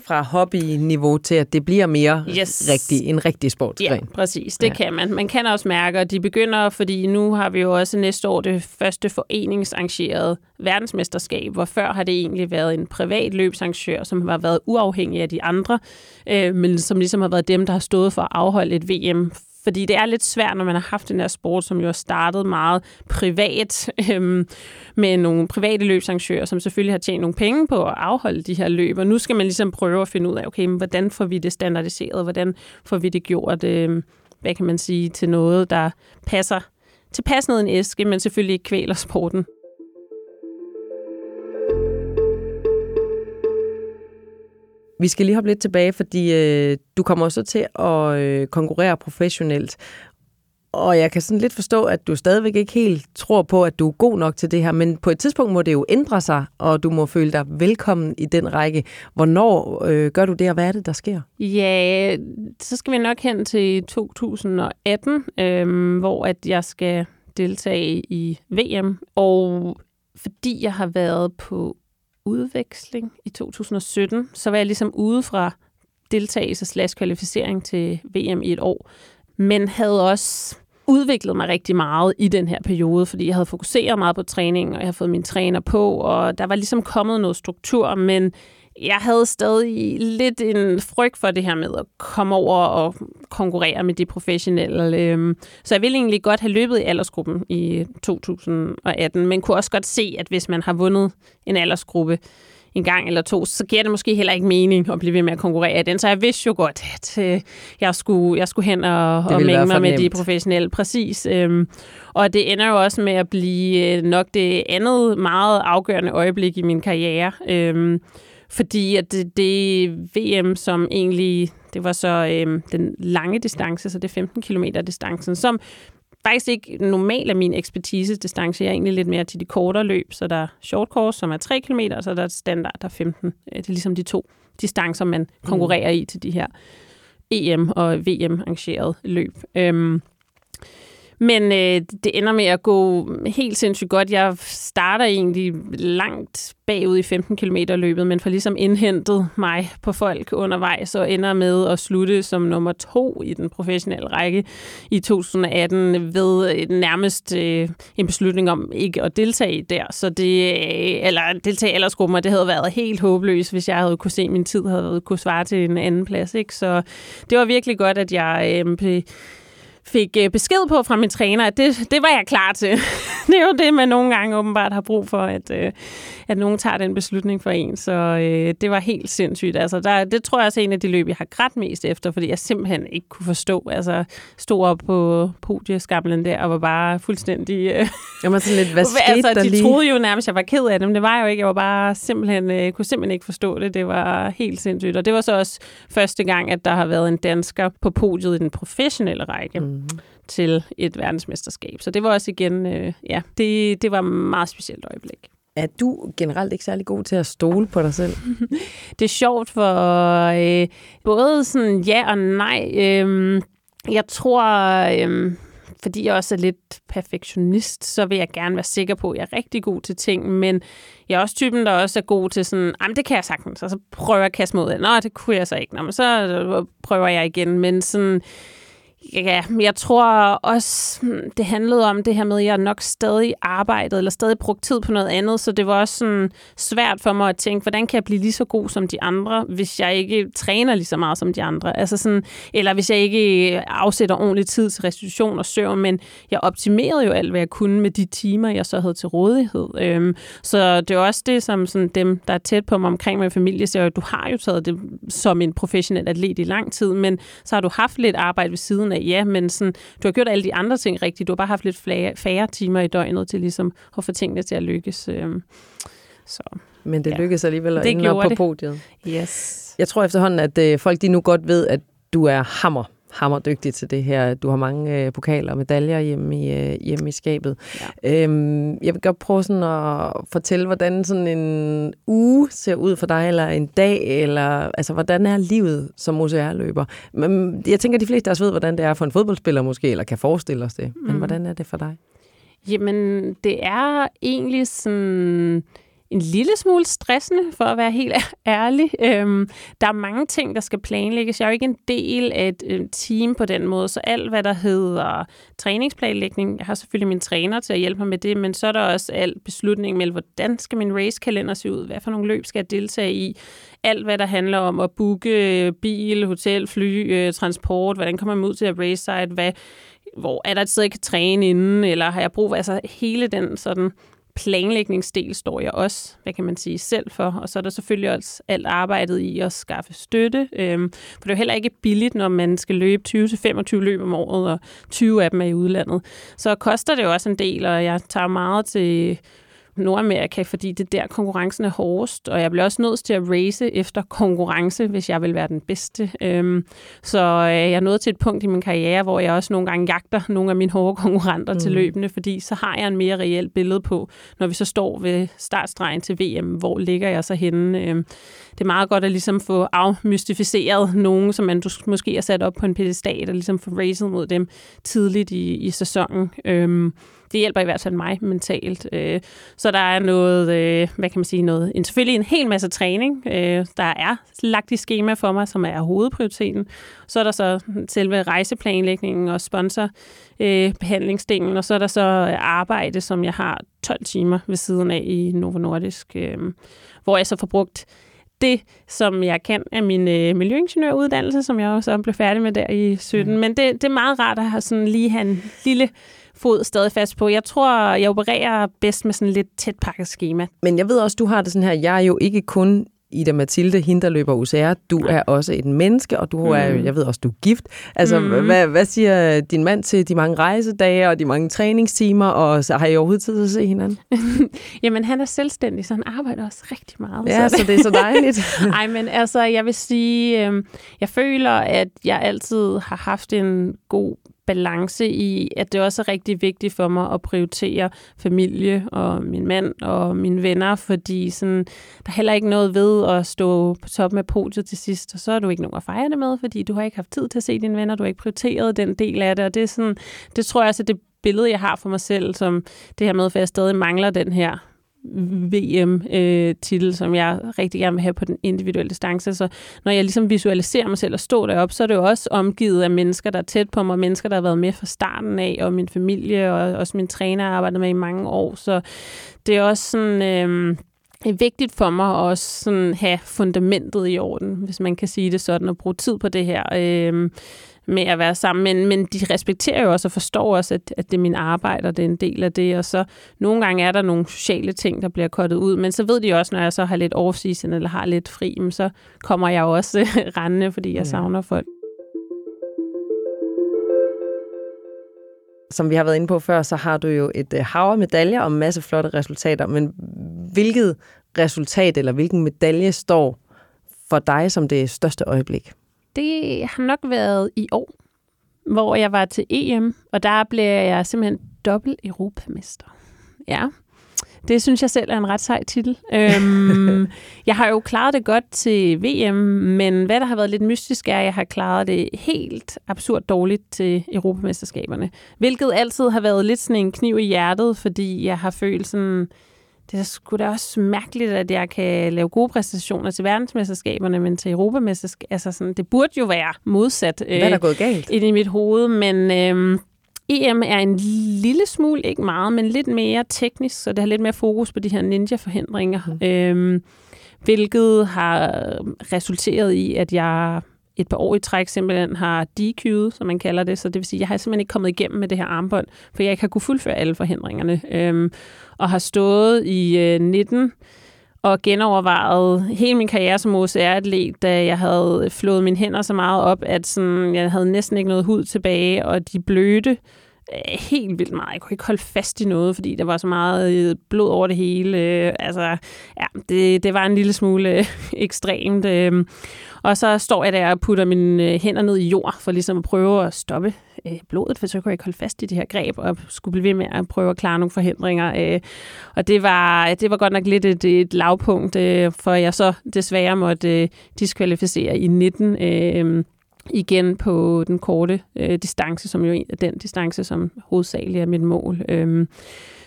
fra hobby-niveau til, at det bliver mere Yes. rigtig, en rigtig Ja, sportsgren. præcis. Det Ja. ja. kan man. Man kan også mærke, at de begynder, fordi nu har vi jo også næste år det første foreningsarrangerede verdensmesterskab, hvor før har det egentlig været en privat løbsarrangør, som har været uafhængig af de andre, øh, men som ligesom har været dem, der har stået for at afholde et VM fordi det er lidt svært, når man har haft den her sport, som jo har startet meget privat, øhm, med nogle private løbsarrangører, som selvfølgelig har tjent nogle penge på at afholde de her løb. Og nu skal man ligesom prøve at finde ud af, okay, men hvordan får vi det standardiseret? Hvordan får vi det gjort, øhm, hvad kan man sige, til noget, der passer tilpas ned en æske, men selvfølgelig ikke kvæler sporten. Vi skal lige hoppe lidt tilbage, fordi øh, du kommer også til at øh, konkurrere professionelt. Og jeg kan sådan lidt forstå, at du stadigvæk ikke helt tror på, at du er god nok til det her, men på et tidspunkt må det jo ændre sig, og du må føle dig velkommen i den række. Hvornår øh, gør du det, og hvad er det, der sker? Ja, så skal vi nok hen til 2018, øh, hvor at jeg skal deltage i VM. Og fordi jeg har været på udveksling i 2017, så var jeg ligesom ude fra deltagelse slash kvalificering til VM i et år. Men havde også udviklet mig rigtig meget i den her periode, fordi jeg havde fokuseret meget på træning, og jeg havde fået min træner på, og der var ligesom kommet noget struktur, men jeg havde stadig lidt en frygt for det her med at komme over og konkurrere med de professionelle. øhm, Så jeg ville egentlig godt have løbet i aldersgruppen i 2018, men kunne også godt se, at hvis man har vundet en aldersgruppe en gang eller to, så giver det måske heller ikke mening at blive ved med at konkurrere i den. Så jeg vidste jo godt, at øh, jeg skulle, jeg skulle hen og, og mænge mig med de professionelle. Præcis. Øhm, og det ender jo også med at blive øh, nok det andet meget afgørende øjeblik i min karriere. Fordi at det, det VM, som egentlig, det var så øhm, den lange distance, så det er 15 km distancen, som faktisk ikke normalt er min ekspertise distance. Jeg er egentlig lidt mere til de kortere løb, så der er short course, som er 3 km, og så er der standard, der er 15. Øh, Det er ligesom de to distancer, man konkurrerer i til de her EM- og VM-arrangerede løb. Øhm, men øh, det ender med at gå helt sindssygt godt. Jeg starter egentlig langt bagud i 15 km løbet, men får ligesom indhentet mig på folk undervejs og ender med at slutte som nummer to i den professionelle række i 2018 ved øh, nærmest øh, en beslutning om ikke at deltage der. Så det, øh, eller deltage i aldersgruppen, og det havde været helt håbløst, hvis jeg havde kunne se, at min tid havde kunne svare til en anden plads. Ikke? Så det var virkelig godt, at jeg øh, fik øh, besked på fra min træner, at det, det var jeg klar til. det er jo det, man nogle gange åbenbart har brug for, at, øh, at nogen tager den beslutning for en. Så øh, det var helt sindssygt. Altså, der, det tror jeg også er en af de løb, jeg har grædt mest efter, fordi jeg simpelthen ikke kunne forstå. Altså, stod op på podieskamlen der og var bare fuldstændig... Øh, Jeg var sådan lidt, hvad skete altså, der de lige? troede jo nærmest, at jeg var ked af det, men det var jeg jo ikke. Jeg var bare simpelthen, øh, kunne simpelthen ikke forstå det. Det var helt sindssygt. Og det var så også første gang, at der har været en dansker på podiet i den professionelle række Mm. Til et verdensmesterskab. Så det var også igen, øh, ja, det, det var et meget specielt øjeblik. Er du generelt ikke særlig god til at stole på dig selv? Det er sjovt for øh, både sådan ja og nej. Øh, jeg tror, øh, fordi jeg også er lidt perfektionist, så vil jeg gerne være sikker på, at jeg er rigtig god til ting, men jeg er også typen, der også er god til sådan, jamen det kan jeg sagtens, og så prøver jeg at kaste mod det. Nå, det kunne jeg så ikke. Nå, men så øh, prøver jeg igen, men sådan, Ja, men jeg tror også, hmm, det handlede om det her med, at jeg nok stadig arbejdede, eller stadig brugte tid på noget andet, så det var også sådan svært for mig at tænke, hvordan kan jeg blive lige så god som de andre, hvis jeg ikke træner lige så meget som de andre? Altså sådan, eller hvis jeg ikke afsætter ordentlig tid til restitution og søvn, men jeg optimerede jo alt, hvad jeg kunne med de timer, jeg så havde til rådighed. Øhm, så det er også det, som sådan dem, der er tæt på mig omkring min familie, siger, at du har jo taget det som en professionel atlet i lang tid, men så har du haft lidt arbejde ved siden af, ja, men sådan, du har gjort alle de andre ting rigtigt. Du har bare haft lidt færre, færre timer i døgnet til ligesom at få tingene til at lykkes. Øhm, så Men det Ja. lykkedes alligevel at Det ende op på det. podiet. yes. Jeg tror efterhånden, at øh, folk de nu godt ved, at du er hammer, hammerdygtig til det her. Du har mange øh, pokaler og medaljer hjemme i, øh, hjemme i skabet. Ja. Øhm, jeg vil godt prøve sådan at fortælle, hvordan sådan en uge ser ud for dig, eller en dag, eller altså, hvordan er livet som OCR-løber? Men jeg tænker, de fleste af os ved, hvordan det er for en fodboldspiller måske, eller kan forestille os det. Men mm. hvordan er det for dig? Jamen, det er egentlig sådan en lille smule stressende, for at være helt ærlig. Øhm, der er mange ting, der skal planlægges. Jeg er jo ikke en del af et øh, team på den måde, så alt, hvad der hedder træningsplanlægning, jeg har selvfølgelig min træner til at hjælpe mig med det, men så er der også alt beslutning med, hvordan skal min racekalender se ud? Hvad for nogle løb skal jeg deltage i? Alt, hvad der handler om at booke øh, bil, hotel, fly, øh, transport, hvordan kommer man ud til at race site, hvad hvor er der et sted, jeg kan træne inden, eller har jeg brug for, altså hele den sådan planlægningsdel står jeg også, hvad kan man sige, selv for. Og så er der selvfølgelig også alt arbejdet i at skaffe støtte. Øhm, for det er jo heller ikke billigt, når man skal løbe 20-25 løb om året, og 20 af dem er i udlandet. Så koster det jo også en del, og jeg tager meget til Nordamerika, fordi det der konkurrencen er hårdest, og jeg bliver også nødt til at race efter konkurrence, hvis jeg vil være den bedste. Øhm, så øh, jeg er nået til et punkt i min karriere, hvor jeg også nogle gange jagter nogle af mine hårde konkurrenter mm. til løbende, fordi så har jeg en mere reelt billede på, når vi så står ved startstregen til VM, hvor ligger jeg så henne. Øhm, det er meget godt at ligesom få afmystificeret nogen, som man måske har sat op på en pedestal, og ligesom få racet mod dem tidligt i, i sæsonen. Øhm, det hjælper i hvert fald mig mentalt. Øh, så der er noget, øh, hvad kan man sige, noget, en, selvfølgelig en hel masse træning, øh, der er lagt i schema for mig, som er hovedprioriteten. Så er der så selve rejseplanlægningen og sponsorbehandlingsdelen, og så er der så arbejde, som jeg har 12 timer ved siden af i Novo Nordisk, hvor jeg så får brugt det, som jeg kan af min øh, miljøingeniøruddannelse, som jeg også blev færdig med der i 17. Mm. Men det, det er meget rart at have sådan lige have en lille fod stadig fast på. Jeg tror, jeg opererer bedst med sådan lidt tæt pakket schema. Men jeg ved også, du har det sådan her, jeg er jo ikke kun Ida Mathilde, hende der løber UCR, du er også et menneske, og du mm. er, jeg ved også, du er gift. Altså, mm. hvad, hvad siger din mand til de mange rejsedage og de mange træningstimer, og så har I overhovedet tid til at se hinanden? Jamen, han er selvstændig, så han arbejder også rigtig meget. Ja, så, så det er så dejligt. Nej, men altså, jeg vil sige, øh, jeg føler, at jeg altid har haft en god balance i, at det også er rigtig vigtigt for mig at prioritere familie og min mand og mine venner, fordi sådan, der er heller ikke noget ved at stå på toppen af podiet til sidst, og så er du ikke nogen at fejre det med, fordi du har ikke haft tid til at se dine venner, du har ikke prioriteret den del af det, og det er sådan, det tror jeg også, at det billede, jeg har for mig selv, som det her med, for jeg stadig mangler den her VM-titel, øh, som jeg rigtig gerne vil have på den individuelle distance. Så når jeg ligesom visualiserer mig selv og står deroppe, så er det jo også omgivet af mennesker, der er tæt på mig, mennesker, der har været med fra starten af, og min familie, og også min træner har arbejdet med i mange år. Så det er også sådan... Øh, det er vigtigt for mig at også sådan have fundamentet i orden, hvis man kan sige det sådan, og bruge tid på det her. Øh, med at være sammen, men, men de respekterer jo også og forstår også, at, at det er min arbejde, og det er en del af det, og så nogle gange er der nogle sociale ting, der bliver kottet ud, men så ved de også, når jeg så har lidt off-season, eller har lidt fri, så kommer jeg også rendende, fordi jeg savner folk. Som vi har været inde på før, så har du jo et øh, hav af medaljer og en masse flotte resultater, men hvilket resultat eller hvilken medalje står for dig som det største øjeblik? Det har nok været i år, hvor jeg var til EM, og der blev jeg simpelthen dobbelt europamester. Ja, det synes jeg selv er en ret sej titel. øhm, jeg har jo klaret det godt til VM, men hvad der har været lidt mystisk er, at jeg har klaret det helt absurd dårligt til Europamesterskaberne. Hvilket altid har været lidt sådan en kniv i hjertet, fordi jeg har følt sådan, det er sgu da også mærkeligt, at jeg kan lave gode præstationer til verdensmesterskaberne, men til europamesterskaberne, altså sådan, det burde jo være modsat. Hvad er der øh, gået galt? I mit hoved, men øh, EM er en lille smule, ikke meget, men lidt mere teknisk, så det har lidt mere fokus på de her ninja-forhindringer, mm. øh, hvilket har resulteret i, at jeg et par år i træk simpelthen har DQ'et, som man kalder det. Så det vil sige, at jeg har simpelthen ikke kommet igennem med det her armbånd, for jeg ikke har kunne fuldføre alle forhindringerne. Øhm, og har stået i øh, 19 og genovervejet hele min karriere som OCR-atlet, da jeg havde flået mine hænder så meget op, at sådan, jeg havde næsten ikke noget hud tilbage, og de blødte helt vildt meget. Jeg kunne ikke holde fast i noget, fordi der var så meget øh, blod over det hele. Øh, altså, ja, det, det var en lille smule øh, ekstremt. Og så står jeg der og putter mine hænder ned i jord, for ligesom at prøve at stoppe blodet, for så kunne jeg ikke holde fast i det her greb, og skulle blive ved med at prøve at klare nogle forhindringer. Og det var, det var godt nok lidt et, et lavpunkt, for jeg så desværre måtte diskvalificere i 19. Igen på den korte øh, distance, som jo er den distance, som hovedsageligt er mit mål. Øhm,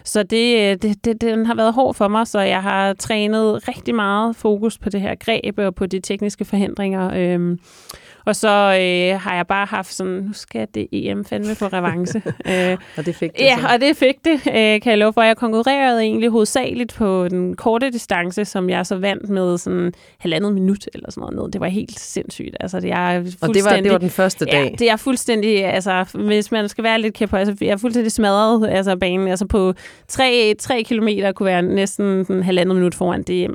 så det, det, det, den har været hård for mig, så jeg har trænet rigtig meget fokus på det her greb og på de tekniske forhindringer. Øhm, og så øh, har jeg bare haft sådan, nu skal det EM fandme på revanche. øh, og det fik det Ja, så. og det fik det, øh, kan jeg love for. Jeg konkurrerede egentlig hovedsageligt på den korte distance, som jeg så vandt med sådan halvandet minut eller sådan noget. Det var helt sindssygt. Altså, det er og det var, det var den første dag? Ja, det er fuldstændig, altså, hvis man skal være lidt kæp altså, jeg er fuldstændig smadret altså, banen. Altså på tre, tre kilometer kunne være næsten en halvandet minut foran. Det,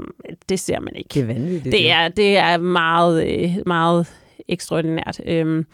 det ser man ikke. Det er vanvittigt. Det er, det er meget, øh, meget ekstraordinært. Øhm,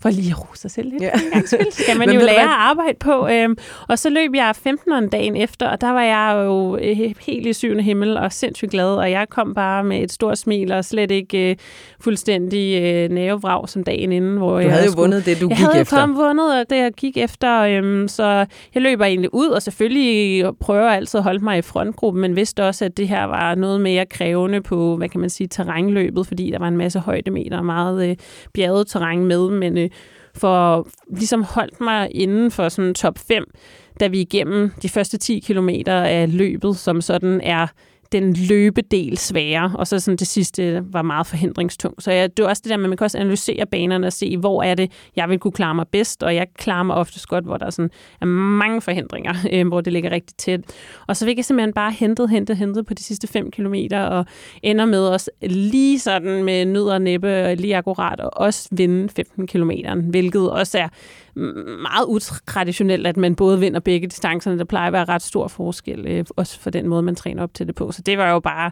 for lige at rose sig selv lidt. Ja. Det skal man jo lære at arbejde på. Øhm, og så løb jeg 15'eren dagen efter, og der var jeg jo øh, helt i syvende himmel og sindssygt glad, og jeg kom bare med et stort smil og slet ikke øh, fuldstændig øh, nævevrag som dagen inden. Hvor du jeg havde jo vundet det, du jeg gik efter. Jeg havde vundet det, jeg gik efter, øhm, så jeg løber egentlig ud, og selvfølgelig prøver altid at holde mig i frontgruppen, men vidste også, at det her var noget mere krævende på, hvad kan man sige, terrænløbet, fordi der var en masse højdemeter og meget øh, bjerget terræn med, men øh, for ligesom holdt mig inden for sådan top 5, da vi igennem de første 10 kilometer af løbet, som sådan er den løbedel sværere, og så sådan det sidste var meget forhindringstung. Så jeg, det er også det der med, at man kan også analysere banerne og se, hvor er det, jeg vil kunne klare mig bedst, og jeg klarer mig oftest godt, hvor der sådan er mange forhindringer, øh, hvor det ligger rigtig tæt. Og så vil jeg simpelthen bare hentet, hentet, hentet på de sidste 5 kilometer, og ender med os lige sådan med nød og næppe, lige akkurat, og også vinde 15 kilometer, hvilket også er meget utraditionelt, at man både vinder begge distancerne. Der plejer at være ret stor forskel, øh, også for den måde, man træner op til det på. Så det var jo bare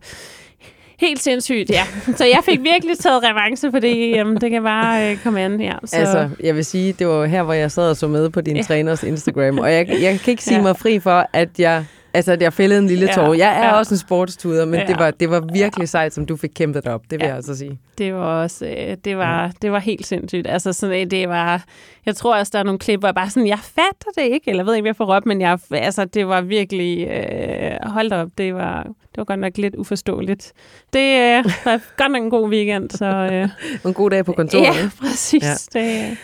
helt sindssygt, ja. Så jeg fik virkelig taget revanche på det. Jamen, det kan bare øh, komme an, ja. Så. Altså, jeg vil sige, det var her, hvor jeg sad og så med på din ja. træners Instagram, og jeg, jeg kan ikke sige ja. mig fri for, at jeg Altså, jeg fældede en lille tår. Jeg er ja. også en sportstuder, men ja. det, var, det var virkelig sejt, som du fik kæmpet op. Det vil ja. jeg altså sige. Det var også, øh, det var, det var helt sindssygt. Altså, sådan, det var, jeg tror også, der er nogle klip, hvor jeg bare sådan, jeg fatter det ikke, eller ved ikke, hvad jeg får op, men jeg, altså, det var virkelig, øh, hold op, det var, det var godt nok lidt uforståeligt. Det øh, var godt nok en god weekend. Så, øh, en god dag på kontoret. Ja, præcis. Ja. Det,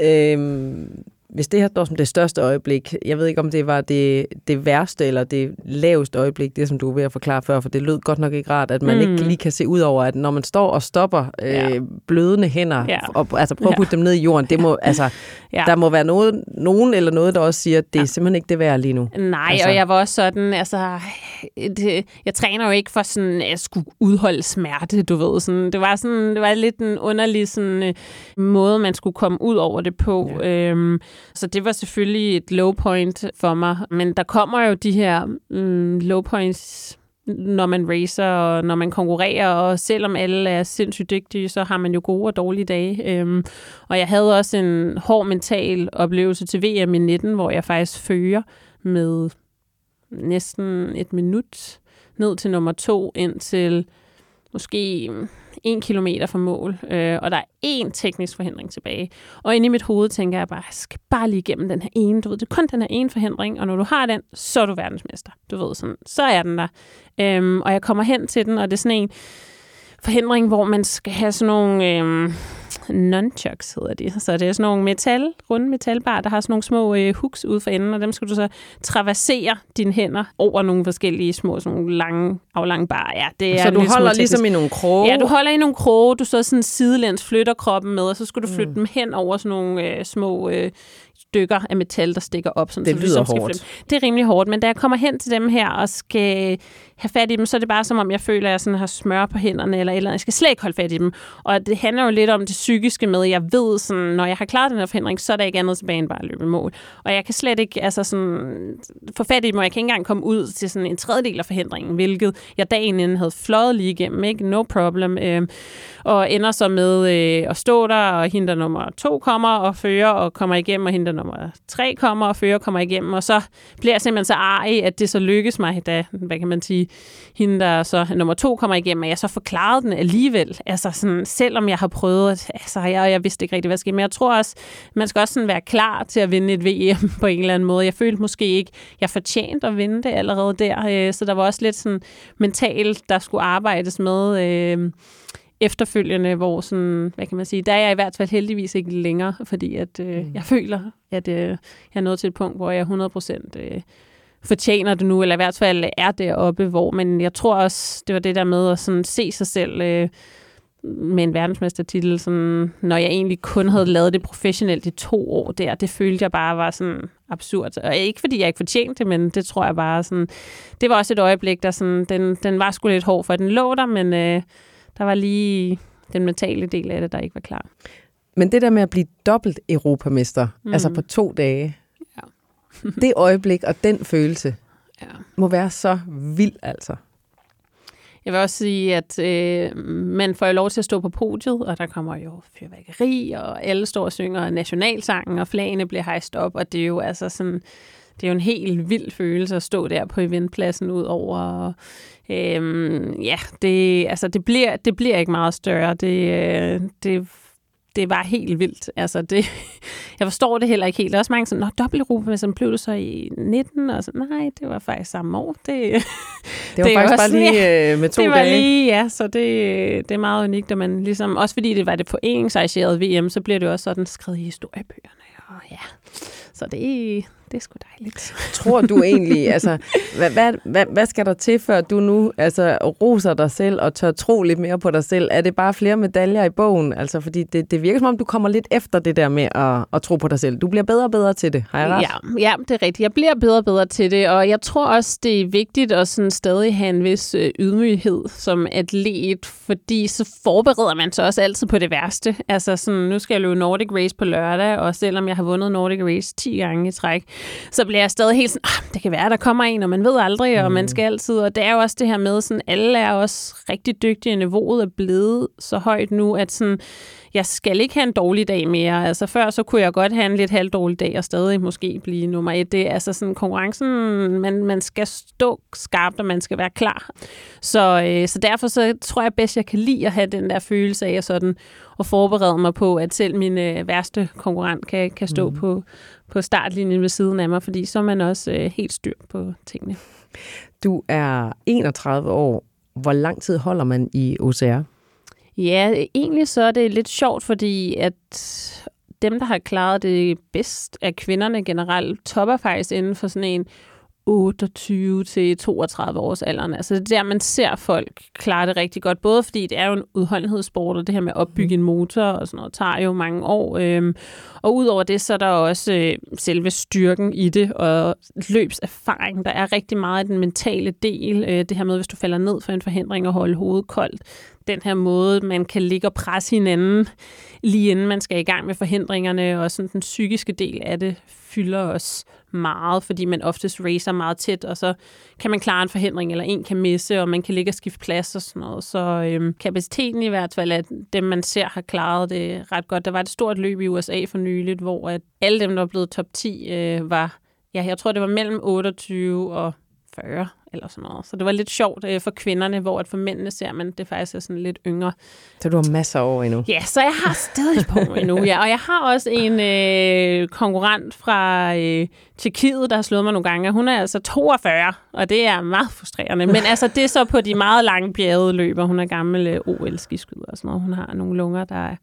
øhm, hvis det her står som det største øjeblik, jeg ved ikke, om det var det, det værste eller det laveste øjeblik, det som du er ved at forklare før, for det lød godt nok ikke rart, at man mm. ikke lige kan se ud over, at når man står og stopper øh, ja. blødende hænder, ja. og altså prøver at putte ja. dem ned i jorden, det må, altså, ja. der må være noget, nogen eller noget, der også siger, at det er ja. simpelthen ikke det værd lige nu. Nej, altså. og jeg var også sådan, altså, det, jeg træner jo ikke for sådan, at jeg skulle udholde smerte, du ved, sådan, det var sådan, det var lidt en underlig sådan, øh, måde, man skulle komme ud over det på, ja. øhm, så det var selvfølgelig et low point for mig. Men der kommer jo de her mm, low points når man racer og når man konkurrerer, og selvom alle er sindssygt dygtige, så har man jo gode og dårlige dage. Øhm, og jeg havde også en hård mental oplevelse til VM i 19, hvor jeg faktisk fører med næsten et minut ned til nummer to, indtil måske en kilometer fra mål, øh, og der er én teknisk forhindring tilbage. Og inde i mit hoved tænker jeg bare, jeg skal bare lige igennem den her ene, du ved, det er kun den her ene forhindring, og når du har den, så er du verdensmester. Du ved sådan, så er den der. Øhm, og jeg kommer hen til den, og det er sådan en forhindring, hvor man skal have sådan nogle... Øh, nunchucks hedder de. Så det er sådan nogle metal, runde metalbar, der har sådan nogle små øh, hooks ude for enden, og dem skal du så traversere dine hænder over nogle forskellige små, sådan nogle lange, aflange bar. Ja, det er så du holder ligesom i nogle kroge? Ja, du holder i nogle kroge, du så sådan sidelæns flytter kroppen med, og så skal du flytte mm. dem hen over sådan nogle øh, små øh, stykker af metal, der stikker op. Sådan, det så lyder ligesom hårdt. Det er rimelig hårdt, men da jeg kommer hen til dem her og skal have fat i dem, så er det bare som om, jeg føler, at jeg sådan har smør på hænderne, eller eller Jeg skal slet ikke holde fat i dem. Og det handler jo lidt om det psykiske med, at jeg ved, sådan, når jeg har klaret den her forhindring, så er der ikke andet tilbage end bare at løbe mål. Og jeg kan slet ikke altså sådan, få fat i dem, og jeg kan ikke engang komme ud til sådan en tredjedel af forhindringen, hvilket jeg dagen inden havde fløjet lige igennem, ikke? No problem. Øh, og ender så med øh, at stå der, og hende nummer to kommer og fører, og kommer igennem, og hende nummer tre kommer, og fører kommer igennem, og så bliver jeg simpelthen så arg, at det så lykkes mig, da, hvad kan man sige, hende, der så nummer to kommer igennem, at jeg så forklarede den alligevel. Altså sådan, selvom jeg har prøvet, at, altså jeg, jeg vidste ikke rigtig, hvad der Men jeg tror også, man skal også sådan være klar til at vinde et VM på en eller anden måde. Jeg følte måske ikke, jeg fortjente at vinde det allerede der, øh, så der var også lidt sådan mentalt, der skulle arbejdes med. Øh, efterfølgende, hvor sådan, hvad kan man sige, der er jeg i hvert fald heldigvis ikke længere, fordi at øh, mm. jeg føler, at øh, jeg er nået til et punkt, hvor jeg 100% øh, fortjener det nu, eller i hvert fald er deroppe, hvor, men jeg tror også, det var det der med at sådan se sig selv øh, med en verdensmestertitel, sådan, når jeg egentlig kun havde lavet det professionelt i to år der, det følte jeg bare var sådan absurd. Og ikke fordi jeg ikke fortjente det, men det tror jeg bare sådan, det var også et øjeblik, der sådan, den, den var sgu lidt hård, for den lå der, men øh, der var lige den mentale del af det, der ikke var klar. Men det der med at blive dobbelt europamester, mm. altså på to dage. det øjeblik og den følelse, ja. må være så vild altså. Jeg vil også sige, at øh, man får jo lov til at stå på podiet, og der kommer jo fyrværkeri, og alle står og synger nationalsangen, og flagene bliver hejst op, og det er jo altså sådan, det er jo en helt vild følelse at stå der på eventpladsen ud over. Øhm, ja, det, altså, det, bliver, det bliver ikke meget større. Det, øh, det, det var helt vildt. Altså, det, jeg forstår det heller ikke helt. Der er også mange sådan, Nå, dobbelt Europa, men så blev det så i 19, og så, nej, det var faktisk samme år. Det, det var det faktisk bare lige ja, med to det var dage. Lige, ja, så det, det er meget unikt, at man ligesom, også fordi det var det foreningsarrangerede VM, så bliver det også sådan skrevet i historiebøgerne. Og ja, så det, det er sgu dejligt. Tror du egentlig, altså, hvad, hvad, hvad, hvad skal der til, før du nu altså, roser dig selv og tør tro lidt mere på dig selv? Er det bare flere medaljer i bogen? Altså, fordi det, det virker som om, du kommer lidt efter det der med at, at tro på dig selv. Du bliver bedre og bedre til det, har jeg ret? Ja, ja, det er rigtigt. Jeg bliver bedre og bedre til det, og jeg tror også, det er vigtigt at sådan stadig have en vis øh, ydmyghed som atlet, fordi så forbereder man sig også altid på det værste. Altså, sådan, nu skal jeg løbe Nordic Race på lørdag, og selvom jeg har vundet Nordic Race 10 gange i træk, så bliver jeg stadig helt sådan, ah, det kan være, der kommer en, og man ved aldrig, og man mm. skal altid. Og det er jo også det her med, sådan, alle er også rigtig dygtige, niveauet er blevet så højt nu, at sådan, jeg skal ikke have en dårlig dag mere. Altså før, så kunne jeg godt have en lidt halvdårlig dag, og stadig måske blive nummer et. Det er altså sådan konkurrencen, man, man skal stå skarpt, og man skal være klar. Så, øh, så derfor så tror jeg bedst, jeg kan lide at have den der følelse af at sådan, at forberede mig på, at selv min øh, værste konkurrent kan, kan stå mm. på, på startlinjen ved siden af mig, fordi så er man også øh, helt styr på tingene. Du er 31 år. Hvor lang tid holder man i OCR? Ja, egentlig så er det lidt sjovt, fordi at dem, der har klaret det bedst af kvinderne generelt, topper faktisk inden for sådan en 28 til 32 års alderen. Altså det er der, man ser folk klare det rigtig godt. Både fordi det er jo en udholdenhedssport, og det her med at opbygge en motor og sådan noget, tager jo mange år. Øhm, og udover det, så er der også øh, selve styrken i det, og løbserfaring. Der er rigtig meget af den mentale del. Øh, det her med, hvis du falder ned for en forhindring og holde hovedet koldt den her måde, man kan ligge og presse hinanden, lige inden man skal i gang med forhindringerne, og sådan den psykiske del af det fylder os meget, fordi man oftest racer meget tæt, og så kan man klare en forhindring, eller en kan misse, og man kan ligge og skifte plads og sådan noget. Så øhm, kapaciteten i hvert fald, at dem man ser har klaret det ret godt. Der var et stort løb i USA for nyligt, hvor at alle dem, der var blevet top 10, øh, var, ja, jeg tror det var mellem 28 og 40 eller sådan noget. Så det var lidt sjovt øh, for kvinderne, hvor at for mændene ser man, det faktisk er sådan lidt yngre. Så du har masser af år endnu? Ja, så jeg har stadig på endnu, ja. Og jeg har også en øh, konkurrent fra øh, Tjekkiet, der har slået mig nogle gange. Hun er altså 42, og det er meget frustrerende. Men altså, det er så på de meget lange bjergede løber. Hun er gammel øh, OL-skiskyder og sådan noget. Hun har nogle lunger, der er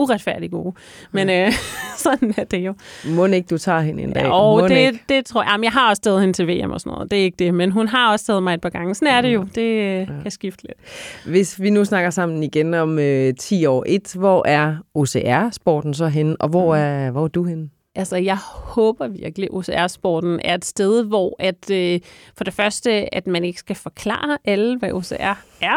uretfærdigt gode. Men øh, sådan er det jo. Må ikke, du tager hende en dag? Ja, og det, det tror jeg. Jamen, jeg har også stået hende til VM og sådan noget. Det er ikke det. Men hun har også taget mig et par gange. Sådan er det jo. Det øh, ja. kan skifte lidt. Hvis vi nu snakker sammen igen om øh, 10 år. Et, hvor er OCR-sporten så henne? Og hvor mm. er, hvor er du henne? Altså, jeg håber virkelig, at OCR-sporten er et sted, hvor at, øh, for det første, at man ikke skal forklare alle, hvad OCR er. Ja.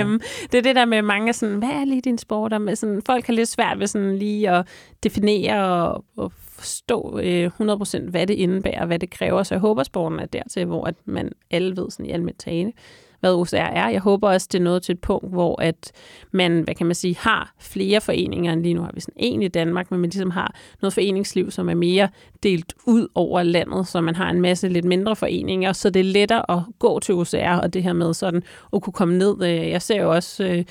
Øhm, det er det der med mange sådan, hvad er lige din sport? Med sådan, folk har lidt svært ved sådan lige at definere og, og forstå øh, 100% hvad det indebærer, hvad det kræver. Så jeg håber, sporten er dertil, hvor at man alle ved sådan i almindeligt tale, hvad OCR er. Jeg håber også, det er noget til et punkt, hvor at man, hvad kan man sige, har flere foreninger end lige nu har vi sådan en i Danmark, men man ligesom har noget foreningsliv, som er mere delt ud over landet, så man har en masse lidt mindre foreninger, så det er lettere at gå til OCR, og det her med sådan at kunne komme ned. Øh, jeg ser jo også øh,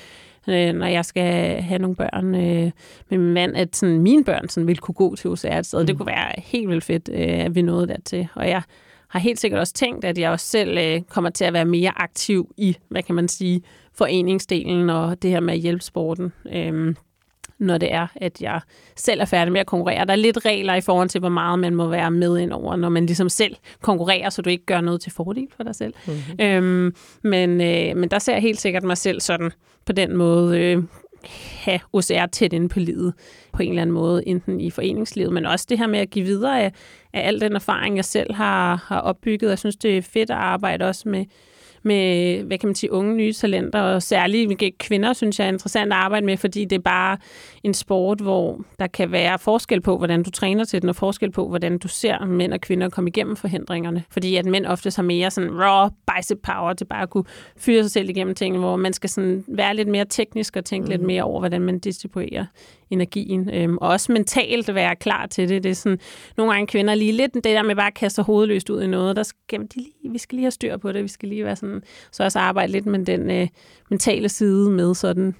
øh, når jeg skal have nogle børn øh, med min mand, at sådan, mine børn sådan, vil kunne gå til OCR et sted. Mm. Det kunne være helt vildt fedt, øh, at vi nåede dertil. Og jeg har helt sikkert også tænkt, at jeg også selv øh, kommer til at være mere aktiv i, hvad kan man sige, foreningsdelen og det her med at hjælpe sporten. Øh, når det er, at jeg selv er færdig med at konkurrere. Der er lidt regler i forhold til, hvor meget man må være med ind over, når man ligesom selv konkurrerer, så du ikke gør noget til fordel for dig selv. Mm-hmm. Øhm, men, øh, men der ser jeg helt sikkert mig selv sådan på den måde øh, have OCR tæt inde på livet på en eller anden måde, enten i foreningslivet, men også det her med at give videre af, af al den erfaring, jeg selv har, har opbygget. Jeg synes, det er fedt at arbejde også med med, hvad kan man sige, unge nye talenter, og særligt kvinder, synes jeg er interessant at arbejde med, fordi det er bare en sport, hvor der kan være forskel på, hvordan du træner til den, og forskel på, hvordan du ser mænd og kvinder komme igennem forhindringerne. Fordi at mænd ofte har mere sådan raw bicep power til bare at kunne fyre sig selv igennem ting, hvor man skal sådan være lidt mere teknisk og tænke mm. lidt mere over, hvordan man distribuerer energien. Øhm, og også mentalt være klar til det. Det er sådan, nogle gange kvinder lige lidt det der med bare at kaste hovedløst ud i noget. Der skal, de lige, vi skal lige have styr på det. Vi skal lige være sådan, så også arbejde lidt med den øh, mentale side med sådan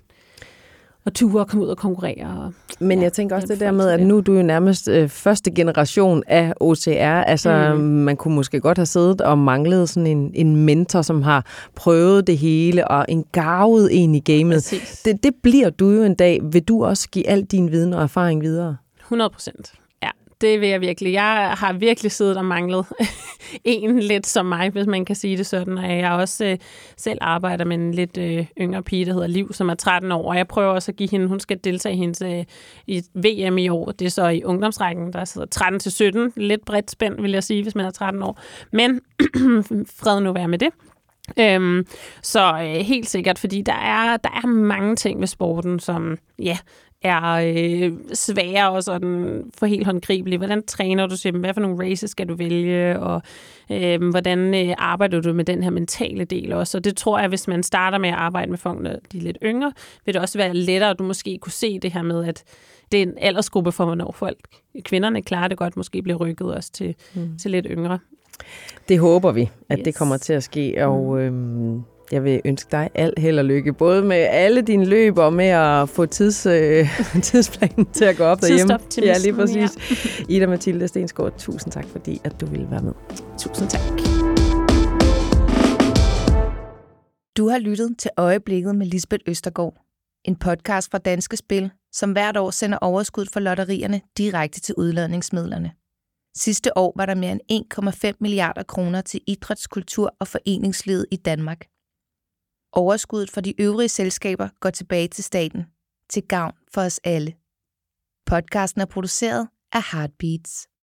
og ture og komme ud og konkurrere. Og, Men ja, jeg tænker også det der med, at nu er du jo nærmest øh, første generation af OCR. Altså, mm. man kunne måske godt have siddet og manglet sådan en, en mentor, som har prøvet det hele, og en gavet en i gamet. Det, det bliver du jo en dag. Vil du også give al din viden og erfaring videre? 100 procent det vil jeg virkelig. Jeg har virkelig siddet og manglet en lidt som mig, hvis man kan sige det sådan. Og jeg også øh, selv arbejder med en lidt øh, yngre pige, der hedder Liv, som er 13 år. Og jeg prøver også at give hende, hun skal deltage i hendes øh, i VM i år. Det er så i ungdomsrækken, der sidder 13 til 17. Lidt bredt spændt, vil jeg sige, hvis man er 13 år. Men fred nu være med det. Øhm, så øh, helt sikkert, fordi der er, der er mange ting ved sporten, som ja, er øh, svære og sådan for helt håndgribelige. Hvordan træner du til dem? Hvad for nogle races skal du vælge? Og øh, hvordan øh, arbejder du med den her mentale del også? Og det tror jeg, hvis man starter med at arbejde med folk, når de er lidt yngre, vil det også være lettere, at du måske kunne se det her med, at det er en aldersgruppe for, hvornår folk, kvinderne klarer det godt, måske bliver rykket også til, mm. til lidt yngre. Det håber vi, at yes. det kommer til at ske, og... Øh, jeg vil ønske dig alt held og lykke, både med alle dine løb og med at få tids, øh, tidsplanen til at gå op derhjemme. Ja, lige præcis. Ja. Ida Mathilde Stensgaard, tusind tak, fordi at du ville være med. Tusind tak. Du har lyttet til Øjeblikket med Lisbeth Østergaard. En podcast fra Danske Spil, som hvert år sender overskud for lotterierne direkte til udladningsmidlerne. Sidste år var der mere end 1,5 milliarder kroner til idræts-, kultur- og foreningslivet i Danmark. Overskuddet fra de øvrige selskaber går tilbage til staten, til gavn for os alle. Podcasten er produceret af Heartbeats.